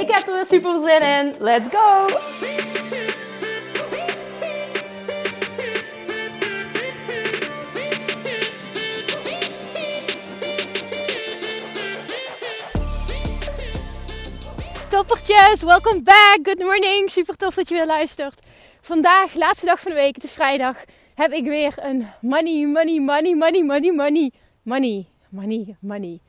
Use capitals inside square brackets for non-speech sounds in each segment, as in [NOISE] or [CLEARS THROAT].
Ik heb er weer super zin in. Let's go! Toppertjes, welkom back. Good morning. Super tof dat je weer luistert. Vandaag, laatste dag van de week, het is vrijdag, heb ik weer een money, money, money, money, money, money, money, money, money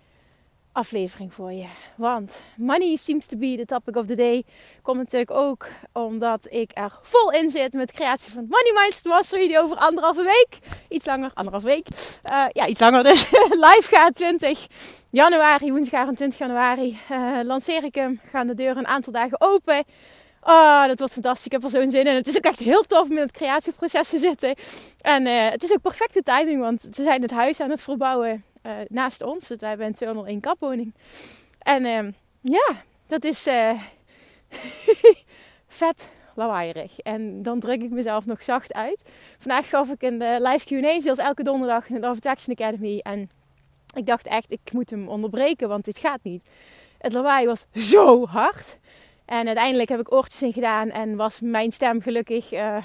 aflevering voor je. Want money seems to be the topic of the day. Komt natuurlijk ook omdat ik er vol in zit met creatie van Money Mindset Mastery. Die over anderhalve week, iets langer, anderhalve week. Uh, ja, iets langer dus. [LAUGHS] Live gaat 20 januari, woensdag 20 januari. Uh, lanceer ik hem. Gaan de deuren een aantal dagen open. Oh, dat wordt fantastisch. Ik heb er zo'n zin in. Het is ook echt heel tof om in het creatieproces te zitten. En uh, het is ook perfecte timing, want ze zijn het huis aan het verbouwen uh, naast ons. wij hebben een 201 kapwoning. En uh, ja, dat is uh, [LAUGHS] vet lawaaierig. En dan druk ik mezelf nog zacht uit. Vandaag gaf ik een live Q&A, zoals elke donderdag in de Attraction Academy. En ik dacht echt, ik moet hem onderbreken, want dit gaat niet. Het lawaai was zo hard. En uiteindelijk heb ik oortjes in gedaan en was mijn stem gelukkig, uh,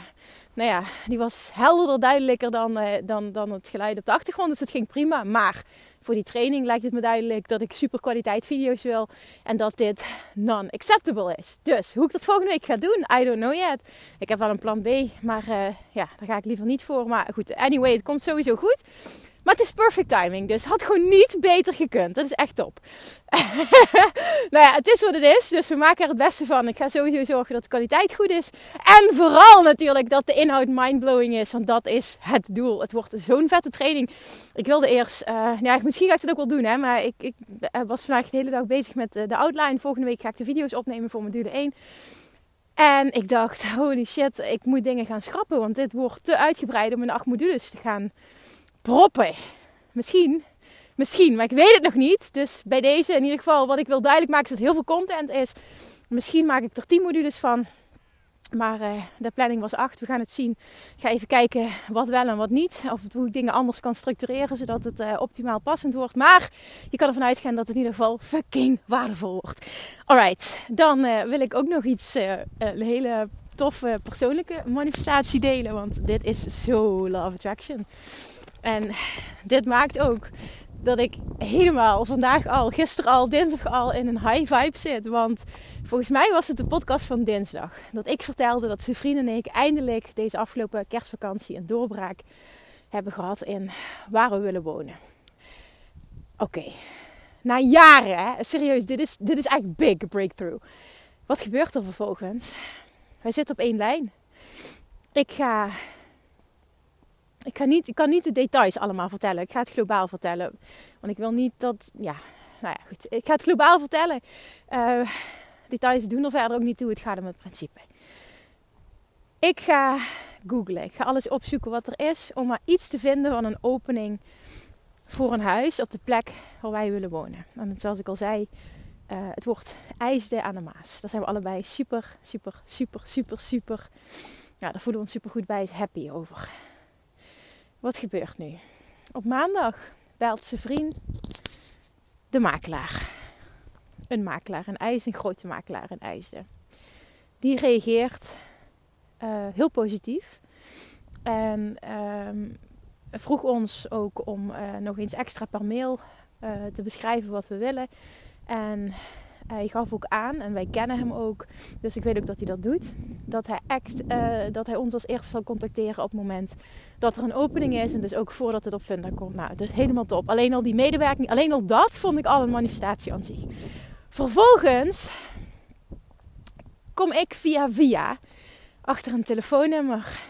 nou ja, die was helderder, duidelijker dan, uh, dan, dan het geluid op de achtergrond. Dus het ging prima. Maar voor die training lijkt het me duidelijk dat ik super kwaliteit video's wil en dat dit non-acceptable is. Dus hoe ik dat volgende week ga doen, I don't know yet. Ik heb wel een plan B, maar uh, ja, daar ga ik liever niet voor. Maar goed, anyway, het komt sowieso goed. Maar het is perfect timing. Dus had gewoon niet beter gekund. Dat is echt top. [LAUGHS] nou ja, het is wat het is. Dus we maken er het beste van. Ik ga sowieso zorgen dat de kwaliteit goed is. En vooral natuurlijk dat de inhoud mindblowing is. Want dat is het doel. Het wordt zo'n vette training. Ik wilde eerst... Uh, ja, misschien ga ik het ook wel doen. Hè, maar ik, ik was vandaag de hele dag bezig met de outline. Volgende week ga ik de video's opnemen voor module 1. En ik dacht, holy shit, ik moet dingen gaan schrappen. Want dit wordt te uitgebreid om in acht modules te gaan proppen. Misschien, misschien, maar ik weet het nog niet. Dus bij deze in ieder geval, wat ik wil duidelijk maken is dat heel veel content is. Misschien maak ik er 10 modules van. Maar uh, de planning was 8. We gaan het zien. Ik ga even kijken wat wel en wat niet. Of hoe ik dingen anders kan structureren. Zodat het uh, optimaal passend wordt. Maar je kan ervan uitgaan dat het in ieder geval fucking waardevol wordt. Alright. Dan uh, wil ik ook nog iets. een hele toffe persoonlijke manifestatie delen. Want dit is zo love attraction. En dit maakt ook dat ik helemaal vandaag al, gisteren al, dinsdag al in een high vibe zit. Want volgens mij was het de podcast van dinsdag. Dat ik vertelde dat zijn vrienden en ik eindelijk deze afgelopen kerstvakantie een doorbraak hebben gehad in waar we willen wonen. Oké, na jaren, hè? serieus, dit is, dit is echt big breakthrough. Wat gebeurt er vervolgens? Wij zitten op één lijn. Ik ga ik, ga niet, ik kan niet de details allemaal vertellen. Ik ga het globaal vertellen. Want ik wil niet dat. Ja, nou ja, goed. Ik ga het globaal vertellen. Uh, details doen er verder ook niet toe. Het gaat om het principe. Ik ga googlen. Ik ga alles opzoeken wat er is. Om maar iets te vinden van een opening voor een huis op de plek waar wij willen wonen. En zoals ik al zei, uh, het wordt IJsde aan de Maas. Daar zijn we allebei super, super, super, super, super. Ja, daar voelen we ons super goed bij. Happy over. Wat gebeurt nu? Op maandag belt zijn vriend de makelaar. Een makelaar in IJs, een grote makelaar in IJsden. Die reageert uh, heel positief. En uh, vroeg ons ook om uh, nog eens extra per mail uh, te beschrijven wat we willen. En hij gaf ook aan, en wij kennen hem ook, dus ik weet ook dat hij dat doet. Dat hij, echt, uh, dat hij ons als eerste zal contacteren op het moment dat er een opening is. En dus ook voordat het op Funda komt. Nou, dat is helemaal top. Alleen al die medewerking, alleen al dat vond ik al een manifestatie aan zich. Vervolgens kom ik via via achter een telefoonnummer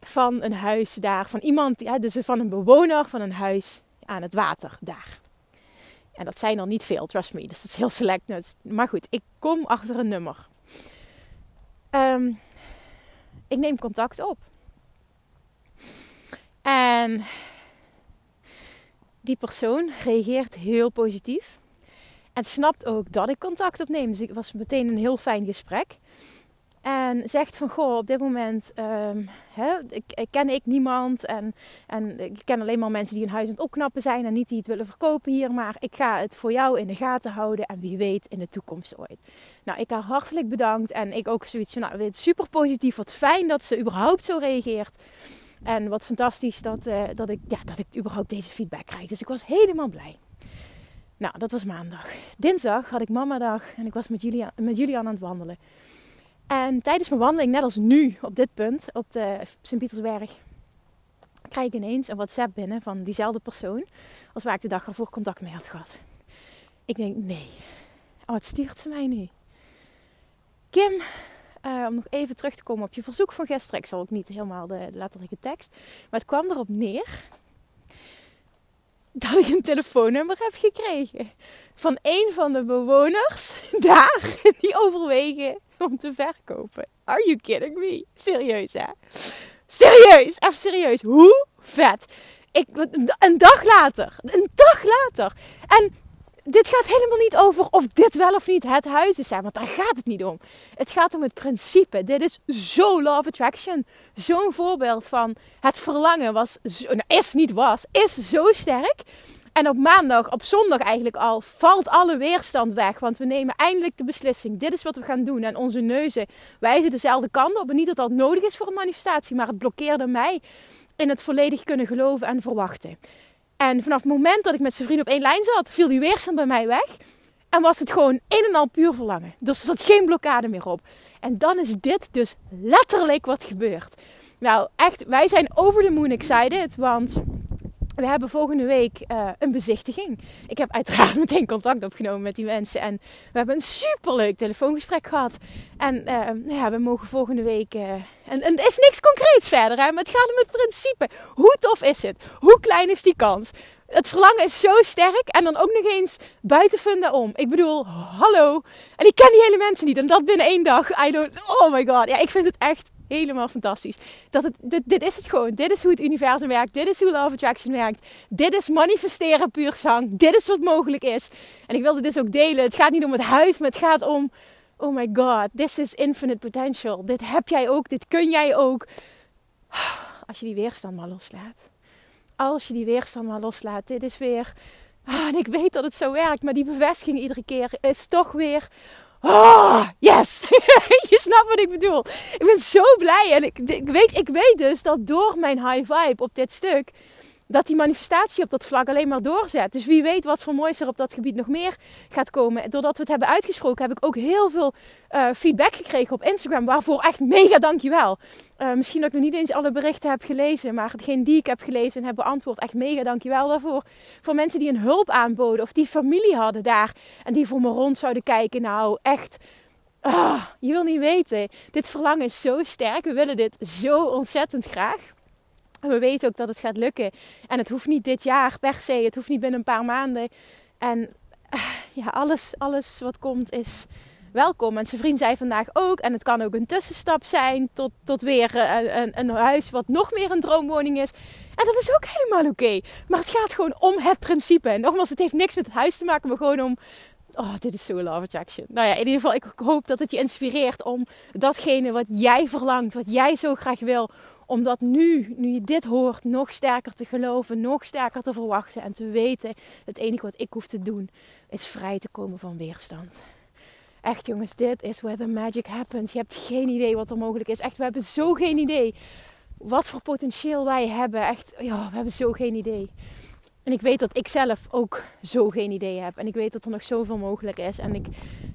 van een huis daar. Van iemand, dus van een bewoner van een huis aan het water daar. En dat zijn er niet veel, trust me. Dus dat is heel select. Maar goed, ik kom achter een nummer. Ehm, ik neem contact op. En die persoon reageert heel positief. En snapt ook dat ik contact opneem. Dus het was meteen een heel fijn gesprek. En zegt van, goh, op dit moment um, ik, ken ik niemand. En, en ik ken alleen maar mensen die een huis aan het opknappen zijn. En niet die het willen verkopen hier. Maar ik ga het voor jou in de gaten houden. En wie weet in de toekomst ooit. Nou, ik haar hartelijk bedankt. En ik ook zoiets van, nou, dit super positief. Wat fijn dat ze überhaupt zo reageert. En wat fantastisch dat, uh, dat, ik, ja, dat ik überhaupt deze feedback krijg. Dus ik was helemaal blij. Nou, dat was maandag. Dinsdag had ik mamadag en ik was met Julian, met Julian aan het wandelen. En tijdens mijn wandeling, net als nu op dit punt, op de Sint-Pietersberg, krijg ik ineens een WhatsApp binnen van diezelfde persoon als waar ik de dag ervoor contact mee had gehad. Ik denk, nee, oh, wat stuurt ze mij nu? Kim, uh, om nog even terug te komen op je verzoek van gisteren. Ik zal ook niet helemaal de letterlijke tekst. Maar het kwam erop neer dat ik een telefoonnummer heb gekregen. Van een van de bewoners [LAUGHS] daar die overwegen om te verkopen. Are you kidding me? Serieus hè? Serieus, even serieus. Hoe vet. Ik, een dag later, een dag later. En dit gaat helemaal niet over of dit wel of niet het huis is, want daar gaat het niet om. Het gaat om het principe. Dit is zo love attraction. Zo'n voorbeeld van het verlangen was, nou, is niet was, is zo sterk. En op maandag, op zondag eigenlijk al, valt alle weerstand weg. Want we nemen eindelijk de beslissing. Dit is wat we gaan doen. En onze neuzen wijzen dezelfde kant op. En niet dat dat nodig is voor een manifestatie, maar het blokkeerde mij in het volledig kunnen geloven en verwachten. En vanaf het moment dat ik met zijn vriend op één lijn zat, viel die weerstand bij mij weg. En was het gewoon een en al puur verlangen. Dus er zat geen blokkade meer op. En dan is dit dus letterlijk wat gebeurt. Nou, echt, wij zijn over de moon excited. Want we hebben volgende week uh, een bezichtiging. Ik heb uiteraard [LAUGHS] meteen contact opgenomen met die mensen. En we hebben een superleuk telefoongesprek gehad. En uh, ja, we mogen volgende week. Uh, en, er is niks concreets verder, hè, maar het gaat om het principe. Hoe tof is het? Hoe klein is die kans? Het verlangen is zo sterk. En dan ook nog eens buiten funda om. Ik bedoel, hallo. En ik ken die hele mensen niet. En dat binnen één dag. I don't. Oh my god. Ja, ik vind het echt helemaal fantastisch. Dat het, dit, dit is het gewoon. Dit is hoe het universum werkt. Dit is hoe Love Attraction werkt. Dit is manifesteren puur zang. Dit is wat mogelijk is. En ik wilde dit dus ook delen. Het gaat niet om het huis, maar het gaat om... Oh my god, this is infinite potential. Dit heb jij ook, dit kun jij ook. Als je die weerstand maar loslaat. Als je die weerstand maar loslaat. Dit is weer... Ah, en ik weet dat het zo werkt, maar die bevestiging iedere keer is toch weer Oh, yes! [LAUGHS] je snapt wat ik bedoel. Ik ben zo blij. En ik, ik, weet, ik weet dus dat door mijn high vibe op dit stuk dat die manifestatie op dat vlak alleen maar doorzet. Dus wie weet wat voor moois er op dat gebied nog meer gaat komen. Doordat we het hebben uitgesproken, heb ik ook heel veel uh, feedback gekregen op Instagram. Waarvoor echt mega dankjewel. Uh, misschien dat ik nog niet eens alle berichten heb gelezen. Maar hetgeen die ik heb gelezen en heb beantwoord, echt mega dankjewel daarvoor. Voor mensen die een hulp aanboden of die familie hadden daar. En die voor me rond zouden kijken. Nou, echt... Oh, je wil niet weten. Dit verlangen is zo sterk. We willen dit zo ontzettend graag. We weten ook dat het gaat lukken. En het hoeft niet dit jaar per se. Het hoeft niet binnen een paar maanden. En eh, ja, alles, alles wat komt is welkom. En zijn vriend zei vandaag ook. En het kan ook een tussenstap zijn tot, tot weer eh, een, een, huis wat nog meer een droomwoning is. En dat is ook helemaal oké. Maar het gaat gewoon om het principe. En nogmaals, het heeft niks met het huis te maken, maar gewoon om Oh, dit is zo love attraction. Nou ja, in ieder geval, ik hoop dat het je inspireert om datgene wat jij verlangt, wat jij zo graag wil, om dat nu, nu je dit hoort, nog sterker te geloven, nog sterker te verwachten en te weten, het enige wat ik hoef te doen, is vrij te komen van weerstand. Echt jongens, dit is where the magic happens. Je hebt geen idee wat er mogelijk is. Echt, we hebben zo geen idee wat voor potentieel wij hebben. Echt, ja, we hebben zo geen idee. En ik weet dat ik zelf ook zo geen idee heb. En ik weet dat er nog zoveel mogelijk is. En ik,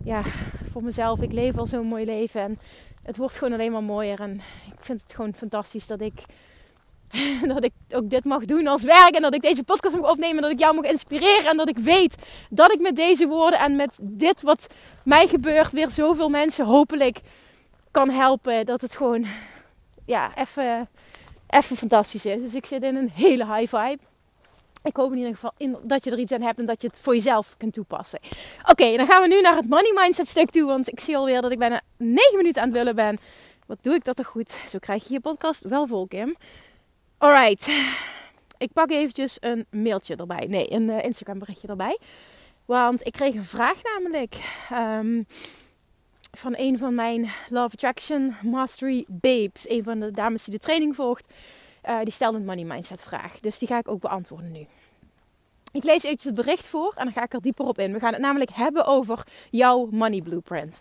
ja, voor mezelf, ik leef al zo'n mooi leven. En het wordt gewoon alleen maar mooier. En ik vind het gewoon fantastisch dat ik, [LAUGHS] dat ik ook dit mag doen als werk. En dat ik deze podcast mag opnemen. Dat ik jou mag inspireren. En dat ik weet dat ik met deze woorden en met dit wat mij gebeurt, weer zoveel mensen hopelijk kan helpen. Dat het gewoon, ja, even fantastisch is. Dus ik zit in een hele high vibe. Ik hoop in ieder geval in, dat je er iets aan hebt en dat je het voor jezelf kunt toepassen. Oké, dan gaan we nu naar het money mindset stuk toe. Want ik zie alweer dat ik bijna 9 minuten aan het lullen ben. Wat doe ik dat toch goed? Zo krijg je je podcast wel vol, Kim. Alright. Ik pak eventjes een mailtje erbij. Nee, een uh, Instagram berichtje erbij. Want ik kreeg een vraag namelijk. Um, van een van mijn Love Attraction Mastery Babes. Een van de dames die de training volgt. Uh, die stelde een money mindset vraag. Dus die ga ik ook beantwoorden nu. Ik lees eventjes het bericht voor en dan ga ik er dieper op in. We gaan het namelijk hebben over jouw money blueprint.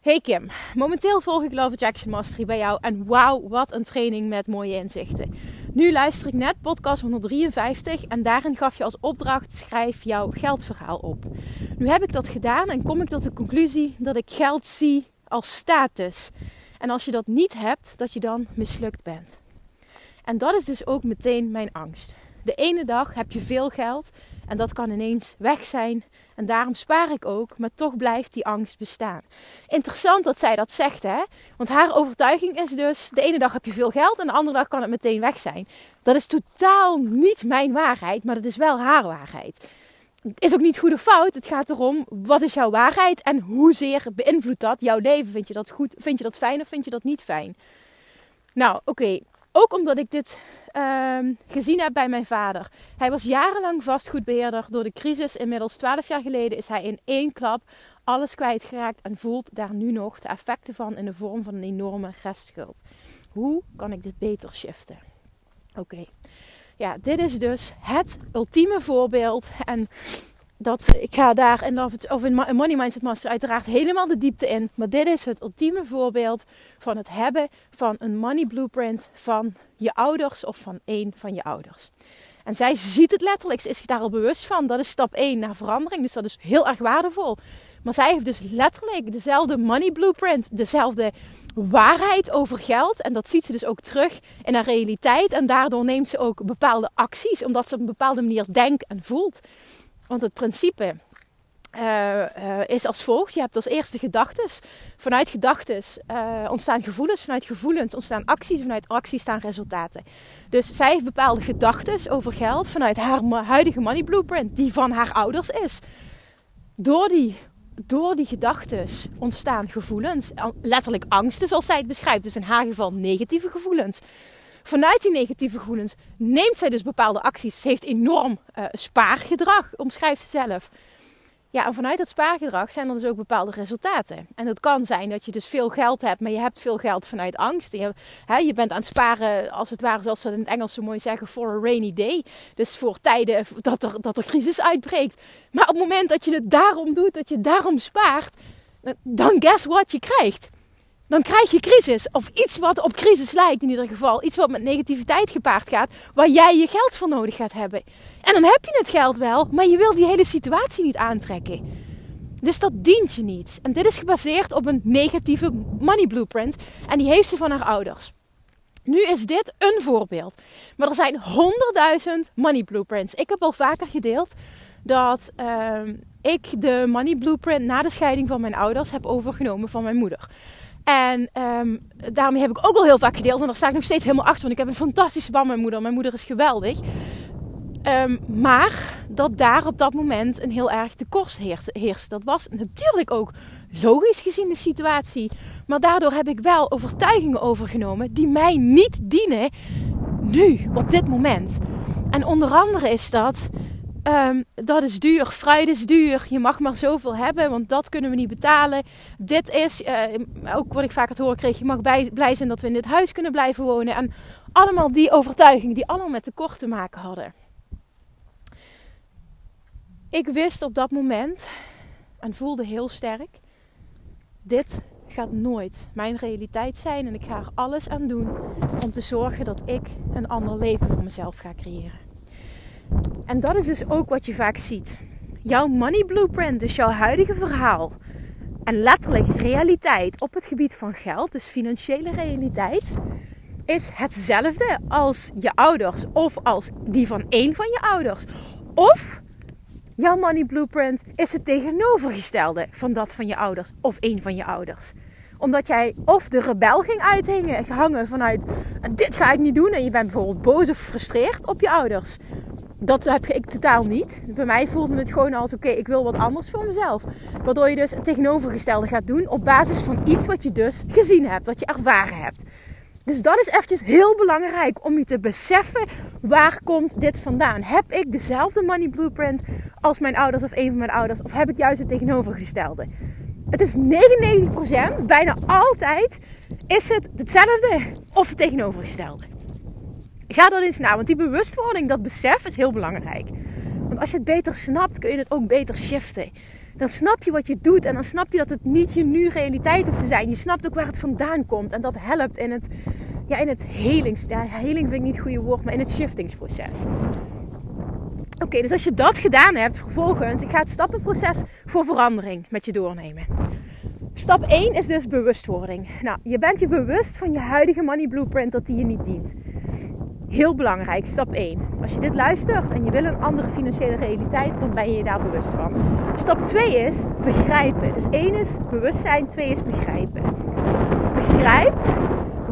Hey Kim, momenteel volg ik Love Attraction Mastery bij jou en wauw, wat een training met mooie inzichten. Nu luister ik net podcast 153 en daarin gaf je als opdracht schrijf jouw geldverhaal op. Nu heb ik dat gedaan en kom ik tot de conclusie dat ik geld zie als status. En als je dat niet hebt, dat je dan mislukt bent. En dat is dus ook meteen mijn angst. De ene dag heb je veel geld en dat kan ineens weg zijn. En daarom spaar ik ook, maar toch blijft die angst bestaan. Interessant dat zij dat zegt, hè? Want haar overtuiging is dus: de ene dag heb je veel geld en de andere dag kan het meteen weg zijn. Dat is totaal niet mijn waarheid, maar dat is wel haar waarheid. Is ook niet goed of fout. Het gaat erom: wat is jouw waarheid en hoezeer beïnvloedt dat jouw leven? Vind je dat goed? Vind je dat fijn of vind je dat niet fijn? Nou, oké. Ook omdat ik dit um, gezien heb bij mijn vader. Hij was jarenlang vastgoedbeheerder. Door de crisis, inmiddels 12 jaar geleden, is hij in één klap alles kwijtgeraakt en voelt daar nu nog de effecten van in de vorm van een enorme restschuld. Hoe kan ik dit beter shiften? Oké. Ja, dit is dus het ultieme voorbeeld. En dat, ik ga daar in, of in Money Mindset Master uiteraard helemaal de diepte in. Maar dit is het ultieme voorbeeld van het hebben van een money blueprint van je ouders of van één van je ouders. En zij ziet het letterlijk, ze is zich daar al bewust van. Dat is stap 1 naar verandering, dus dat is heel erg waardevol. Maar zij heeft dus letterlijk dezelfde money blueprint, dezelfde waarheid over geld. En dat ziet ze dus ook terug in haar realiteit. En daardoor neemt ze ook bepaalde acties, omdat ze op een bepaalde manier denkt en voelt. Want het principe uh, uh, is als volgt. Je hebt als eerste gedachten. Vanuit gedachten uh, ontstaan gevoelens. Vanuit gevoelens ontstaan acties. Vanuit acties staan resultaten. Dus zij heeft bepaalde gedachten over geld. Vanuit haar huidige money blueprint. Die van haar ouders is. Door die, door die gedachten ontstaan gevoelens. Letterlijk angsten zoals zij het beschrijft. Dus in haar geval negatieve gevoelens. Vanuit die negatieve gevoelens neemt zij dus bepaalde acties. Ze heeft enorm spaargedrag, omschrijft ze zelf. Ja, en vanuit dat spaargedrag zijn er dus ook bepaalde resultaten. En het kan zijn dat je dus veel geld hebt, maar je hebt veel geld vanuit angst. Je, hè, je bent aan het sparen, als het ware, zoals ze in het Engels zo mooi zeggen, for a rainy day. Dus voor tijden dat er, dat er crisis uitbreekt. Maar op het moment dat je het daarom doet, dat je daarom spaart, dan guess what je krijgt dan krijg je crisis. Of iets wat op crisis lijkt in ieder geval. Iets wat met negativiteit gepaard gaat, waar jij je geld voor nodig gaat hebben. En dan heb je het geld wel, maar je wil die hele situatie niet aantrekken. Dus dat dient je niet. En dit is gebaseerd op een negatieve money blueprint. En die heeft ze van haar ouders. Nu is dit een voorbeeld. Maar er zijn honderdduizend money blueprints. Ik heb al vaker gedeeld dat uh, ik de money blueprint na de scheiding van mijn ouders heb overgenomen van mijn moeder. En um, daarmee heb ik ook al heel vaak gedeeld. En daar sta ik nog steeds helemaal achter. Want ik heb een fantastische band met mijn moeder. Mijn moeder is geweldig. Um, maar dat daar op dat moment een heel erg tekort heerst. Dat was natuurlijk ook logisch gezien de situatie. Maar daardoor heb ik wel overtuigingen overgenomen die mij niet dienen nu, op dit moment. En onder andere is dat Um, dat is duur, fruit is duur. Je mag maar zoveel hebben, want dat kunnen we niet betalen. Dit is, uh, ook wat ik vaak het horen kreeg, je mag blij zijn dat we in dit huis kunnen blijven wonen. En allemaal die overtuigingen die allemaal met tekort te maken hadden. Ik wist op dat moment en voelde heel sterk, dit gaat nooit mijn realiteit zijn. En ik ga er alles aan doen om te zorgen dat ik een ander leven voor mezelf ga creëren. En dat is dus ook wat je vaak ziet. Jouw money blueprint, dus jouw huidige verhaal. En letterlijk realiteit op het gebied van geld, dus financiële realiteit, is hetzelfde als je ouders of als die van één van je ouders. Of jouw money blueprint is het tegenovergestelde van dat van je ouders of één van je ouders omdat jij of de rebel ging uithangen vanuit dit ga ik niet doen. En je bent bijvoorbeeld boos of gefrustreerd op je ouders. Dat heb ik totaal niet. Bij mij voelde het gewoon als: oké, ik wil wat anders voor mezelf. Waardoor je dus het tegenovergestelde gaat doen op basis van iets wat je dus gezien hebt, wat je ervaren hebt. Dus dat is eventjes heel belangrijk om je te beseffen waar komt dit vandaan. Heb ik dezelfde money blueprint als mijn ouders of een van mijn ouders? Of heb ik juist het tegenovergestelde? Het is 99%, bijna altijd, is het hetzelfde of het tegenovergestelde. Ga dat eens na, want die bewustwording, dat besef is heel belangrijk. Want als je het beter snapt, kun je het ook beter shiften. Dan snap je wat je doet en dan snap je dat het niet je nu realiteit hoeft te zijn. Je snapt ook waar het vandaan komt en dat helpt in het, ja, in het helings... Ja, heling vind ik niet het goede woord, maar in het shiftingsproces. Oké, dus als je dat gedaan hebt, vervolgens, ik ga het stappenproces voor verandering met je doornemen. Stap 1 is dus bewustwording. Nou, je bent je bewust van je huidige money blueprint dat die je niet dient. Heel belangrijk, stap 1. Als je dit luistert en je wil een andere financiële realiteit, dan ben je je daar bewust van. Stap 2 is begrijpen. Dus 1 is bewustzijn, 2 is begrijpen. Begrijp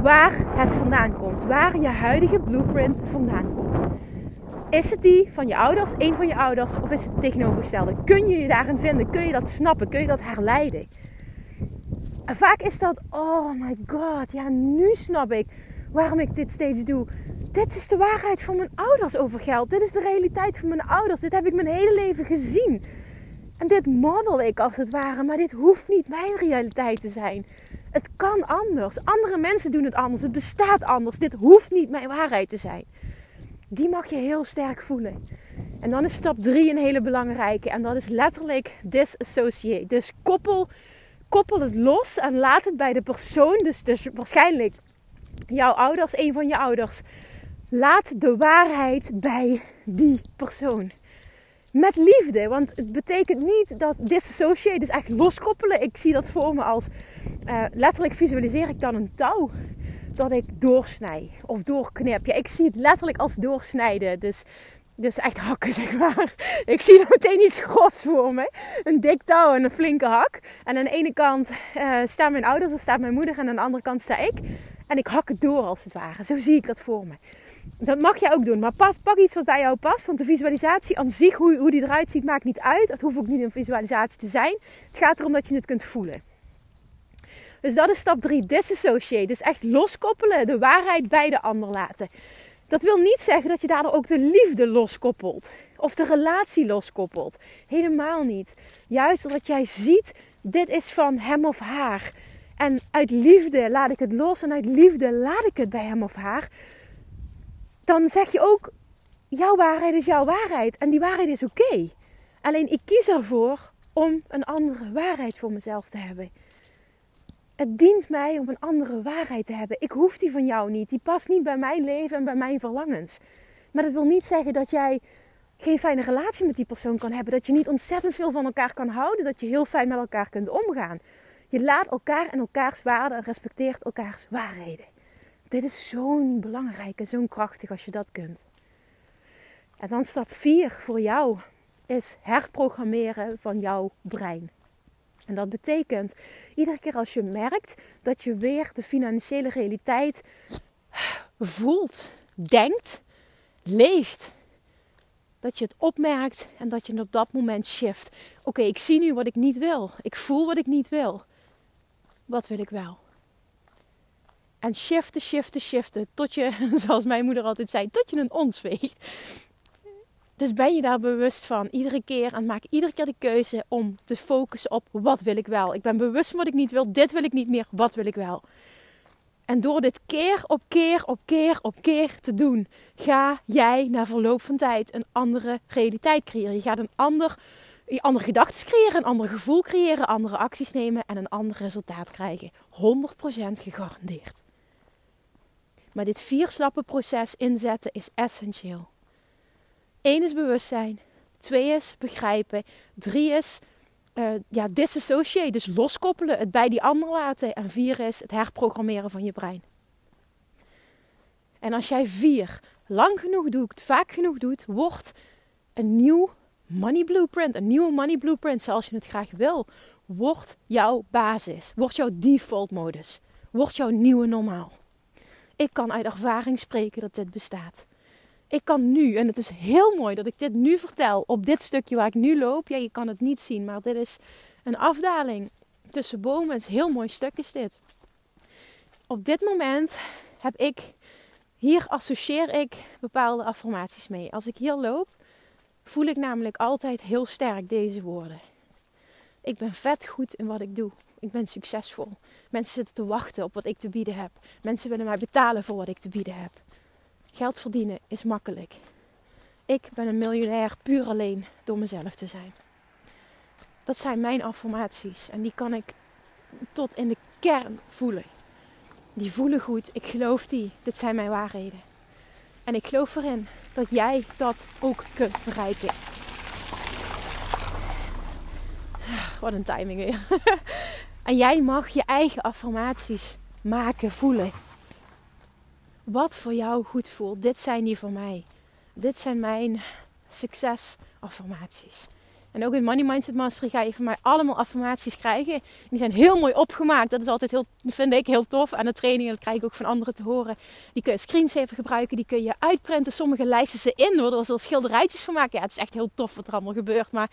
waar het vandaan komt. Waar je huidige blueprint vandaan komt. Is het die van je ouders, een van je ouders, of is het het tegenovergestelde? Kun je je daarin vinden? Kun je dat snappen? Kun je dat herleiden? En vaak is dat, oh my god, ja, nu snap ik waarom ik dit steeds doe. Dit is de waarheid van mijn ouders over geld. Dit is de realiteit van mijn ouders. Dit heb ik mijn hele leven gezien. En dit model ik als het ware, maar dit hoeft niet mijn realiteit te zijn. Het kan anders. Andere mensen doen het anders. Het bestaat anders. Dit hoeft niet mijn waarheid te zijn. Die mag je heel sterk voelen. En dan is stap 3 een hele belangrijke. En dat is letterlijk disassociate. Dus koppel, koppel het los en laat het bij de persoon. Dus, dus waarschijnlijk jouw ouders, een van je ouders. Laat de waarheid bij die persoon. Met liefde, want het betekent niet dat disassociate, dus echt loskoppelen. Ik zie dat voor me als uh, letterlijk visualiseer ik dan een touw dat ik doorsnij of doorknip. Ja, ik zie het letterlijk als doorsnijden. Dus, dus echt hakken, zeg maar. [LAUGHS] Ik zie meteen iets gros voor me. Een dik touw en een flinke hak. En aan de ene kant uh, staan mijn ouders of staat mijn moeder. En aan de andere kant sta ik. En ik hak het door als het ware. Zo zie ik dat voor me. Dat mag jij ook doen. Maar pas, pak iets wat bij jou past. Want de visualisatie aan zich, hoe, hoe die eruit ziet, maakt niet uit. Het hoeft ook niet een visualisatie te zijn. Het gaat erom dat je het kunt voelen. Dus dat is stap 3, disassociate. Dus echt loskoppelen, de waarheid bij de ander laten. Dat wil niet zeggen dat je daardoor ook de liefde loskoppelt. Of de relatie loskoppelt. Helemaal niet. Juist dat jij ziet, dit is van hem of haar. En uit liefde laat ik het los en uit liefde laat ik het bij hem of haar. Dan zeg je ook, jouw waarheid is jouw waarheid. En die waarheid is oké. Alleen ik kies ervoor om een andere waarheid voor mezelf te hebben. Het dient mij om een andere waarheid te hebben. Ik hoef die van jou niet. Die past niet bij mijn leven en bij mijn verlangens. Maar dat wil niet zeggen dat jij geen fijne relatie met die persoon kan hebben. Dat je niet ontzettend veel van elkaar kan houden. Dat je heel fijn met elkaar kunt omgaan. Je laat elkaar en elkaars waarden en respecteert elkaars waarheden. Dit is zo'n belangrijk en zo'n krachtig als je dat kunt. En dan stap 4 voor jou is herprogrammeren van jouw brein. En dat betekent iedere keer als je merkt dat je weer de financiële realiteit voelt, denkt, leeft. Dat je het opmerkt en dat je het op dat moment shift. Oké, ik zie nu wat ik niet wil. Ik voel wat ik niet wil. Wat wil ik wel? En shiften, shiften, shiften. Tot je, [LAUGHS] zoals mijn moeder altijd zei, tot je een ons weegt. Dus ben je daar bewust van iedere keer en maak iedere keer de keuze om te focussen op wat wil ik wel. Ik ben bewust van wat ik niet wil. Dit wil ik niet meer. Wat wil ik wel? En door dit keer op keer op keer op keer te doen, ga jij na verloop van tijd een andere realiteit creëren. Je gaat een ander, andere gedachten creëren, een ander gevoel creëren, andere acties nemen en een ander resultaat krijgen. 100% gegarandeerd. Maar dit vierslappenproces inzetten is essentieel. Eén is bewustzijn. Twee is begrijpen. Drie is uh, ja, disassociate, dus loskoppelen, het bij die ander laten. En vier is het herprogrammeren van je brein. En als jij vier lang genoeg doet, vaak genoeg doet, wordt een nieuw money blueprint, een nieuwe money blueprint zoals je het graag wil, wordt jouw basis, wordt jouw default modus, wordt jouw nieuwe normaal. Ik kan uit ervaring spreken dat dit bestaat. Ik kan nu, en het is heel mooi dat ik dit nu vertel op dit stukje waar ik nu loop. Ja, je kan het niet zien, maar dit is een afdaling tussen bomen. Het is een heel mooi stuk is dit. Op dit moment heb ik, hier associeer ik bepaalde affirmaties mee. Als ik hier loop, voel ik namelijk altijd heel sterk deze woorden. Ik ben vet goed in wat ik doe. Ik ben succesvol. Mensen zitten te wachten op wat ik te bieden heb. Mensen willen mij betalen voor wat ik te bieden heb. Geld verdienen is makkelijk. Ik ben een miljonair puur alleen door mezelf te zijn. Dat zijn mijn affirmaties en die kan ik tot in de kern voelen. Die voelen goed, ik geloof die. Dit zijn mijn waarheden. En ik geloof erin dat jij dat ook kunt bereiken. Wat een timing weer. [LAUGHS] en jij mag je eigen affirmaties maken, voelen wat voor jou goed voelt. Dit zijn die voor mij. Dit zijn mijn succesaffirmaties. En ook in Money Mindset Mastery ga je van mij allemaal affirmaties krijgen. Die zijn heel mooi opgemaakt. Dat is altijd heel, vind ik heel tof aan de trainingen. Dat krijg ik ook van anderen te horen. Die kun je screensaver gebruiken. Die kun je uitprinten. Sommige lijsten ze in. Ze er schilderijtjes van maken. Ja, het is echt heel tof wat er allemaal gebeurt. Maar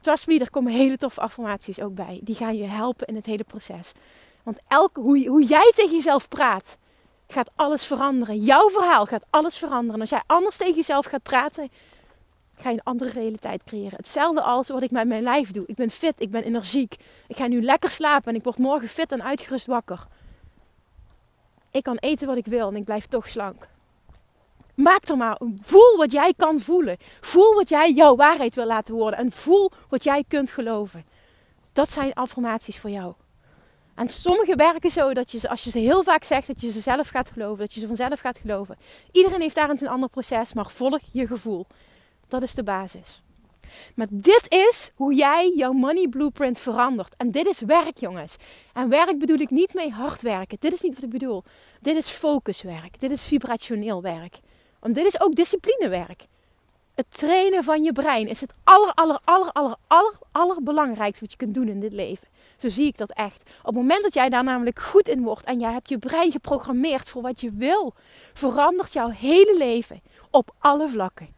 trust me, er komen hele toffe affirmaties ook bij. Die gaan je helpen in het hele proces. Want elke, hoe, hoe jij tegen jezelf praat gaat alles veranderen. Jouw verhaal gaat alles veranderen. Als jij anders tegen jezelf gaat praten, ga je een andere realiteit creëren. Hetzelfde als wat ik met mijn lijf doe. Ik ben fit, ik ben energiek. Ik ga nu lekker slapen en ik word morgen fit en uitgerust wakker. Ik kan eten wat ik wil en ik blijf toch slank. Maak er maar. Voel wat jij kan voelen. Voel wat jij jouw waarheid wil laten worden. En voel wat jij kunt geloven. Dat zijn affirmaties voor jou. En sommige werken zo dat je ze, als je ze heel vaak zegt, dat je ze zelf gaat geloven. Dat je ze vanzelf gaat geloven. Iedereen heeft daarin een ander proces, maar volg je gevoel. Dat is de basis. Maar dit is hoe jij jouw money blueprint verandert. En dit is werk, jongens. En werk bedoel ik niet mee hard werken. Dit is niet wat ik bedoel. Dit is focuswerk. Dit is vibrationeel werk. Want dit is ook disciplinewerk. Het trainen van je brein is het aller, aller, aller, aller, aller, allerbelangrijkste wat je kunt doen in dit leven. Zo zie ik dat echt. Op het moment dat jij daar namelijk goed in wordt en jij hebt je brein geprogrammeerd voor wat je wil, verandert jouw hele leven op alle vlakken.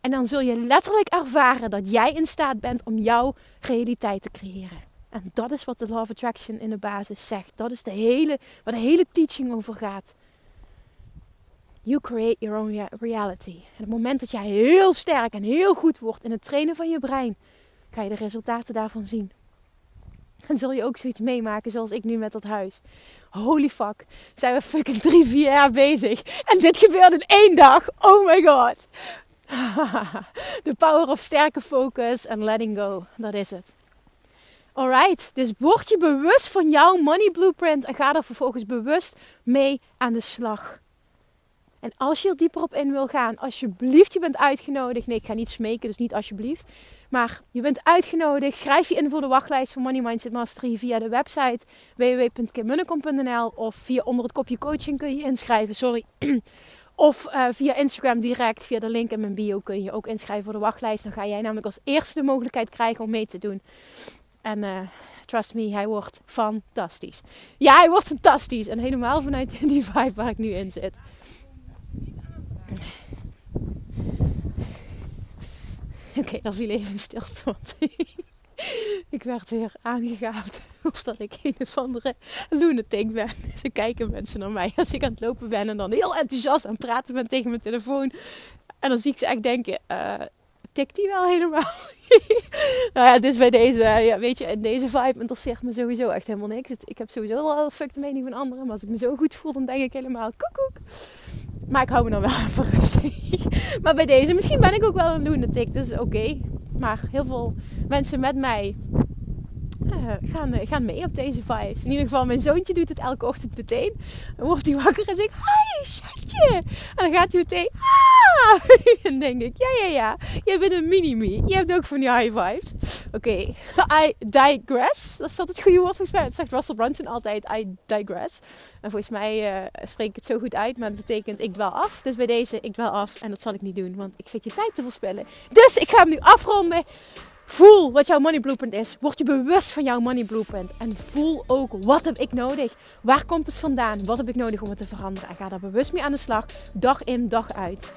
En dan zul je letterlijk ervaren dat jij in staat bent om jouw realiteit te creëren. En dat is wat de Law of Attraction in de basis zegt. Dat is de hele, waar de hele teaching over gaat. You create your own reality. En op het moment dat jij heel sterk en heel goed wordt in het trainen van je brein, ga je de resultaten daarvan zien. Dan zul je ook zoiets meemaken zoals ik nu met dat huis. Holy fuck, zijn we fucking drie, vier jaar bezig. En dit gebeurt in één dag. Oh my god. [LAUGHS] The power of sterke focus en letting go. Dat is het. Alright, dus word je bewust van jouw money blueprint en ga er vervolgens bewust mee aan de slag. En als je er dieper op in wil gaan, alsjeblieft, je bent uitgenodigd. Nee, ik ga niet smeken, dus niet alsjeblieft. Maar je bent uitgenodigd. Schrijf je in voor de wachtlijst van Money Mindset Mastery via de website www.kimmunnekom.nl of via onder het kopje coaching kun je inschrijven. Sorry. [CLEARS THROAT] Of uh, via Instagram direct, via de link in mijn bio kun je ook inschrijven voor de wachtlijst. Dan ga jij namelijk als eerste de mogelijkheid krijgen om mee te doen. En uh, trust me, hij wordt fantastisch. Ja, hij wordt fantastisch. En helemaal vanuit [LAUGHS] die vibe waar ik nu in zit. [LAUGHS] Oké, dan viel even stilte. Want [LAUGHS] ik werd weer aangegaafd [LAUGHS] of dat ik een of andere lunatic ben. Ze kijken mensen naar mij als ik aan het lopen ben en dan heel enthousiast aan het praten ben tegen mijn telefoon. En dan zie ik ze echt denken, uh, tikt die wel helemaal? nou ja, dus bij deze, ja, weet je, deze vibe interesseert me sowieso echt helemaal niks. Ik heb sowieso wel fuck de mening van anderen. Maar als ik me zo goed voel, dan denk ik helemaal koekoek. Maar ik hou me dan wel [LAUGHS] even rustig. maar bij deze, misschien ben ik ook wel een lunatic, dus oké. Maar heel veel mensen met mij gaan, uh, gaan mee op deze vibes. In ieder geval, mijn zoontje doet het elke ochtend meteen. Dan wordt hij wakker en zegt, hi, schatje. En dan gaat hij meteen, ah. [LAUGHS] en denk ik, ja, ja, ja. Jij bent een mini-me. Je hebt ook van die high vibes. Oké, I digress. Dat is het goede woord volgens mij. Zegt Russell Brunson altijd, I digress. En volgens mij uh, spreek ik het zo goed uit, maar het betekent ik dwel af. Dus bij deze, ik dwel af. En dat zal ik niet doen, want ik zit je tijd te verspillen. Dus ik ga hem nu afronden. Voel wat jouw money blueprint is. Word je bewust van jouw money blueprint. En voel ook wat heb ik nodig? Waar komt het vandaan? Wat heb ik nodig om het te veranderen? En ga daar bewust mee aan de slag. Dag in, dag uit.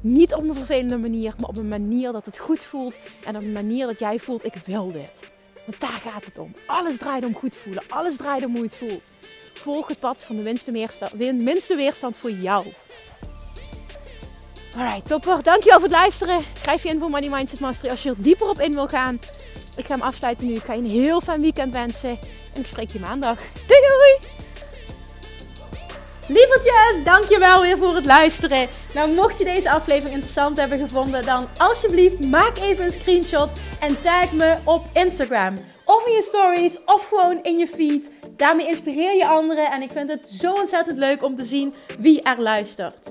Niet op een vervelende manier, maar op een manier dat het goed voelt. En op een manier dat jij voelt, ik wil dit. Want daar gaat het om. Alles draait om goed voelen. Alles draait om hoe je het voelt. Volg het pad van de minste weerstand, minste weerstand voor jou. Alright, topper. Dankjewel voor het luisteren. Schrijf je in voor Money Mindset Mastery als je er dieper op in wil gaan. Ik ga hem afsluiten nu. Ik ga je een heel fijn weekend wensen. En ik spreek je maandag. Doei doei! Lievertjes, dankjewel weer voor het luisteren. Nou, mocht je deze aflevering interessant hebben gevonden, dan alsjeblieft maak even een screenshot en tag me op Instagram. Of in je stories, of gewoon in je feed. Daarmee inspireer je anderen en ik vind het zo ontzettend leuk om te zien wie er luistert.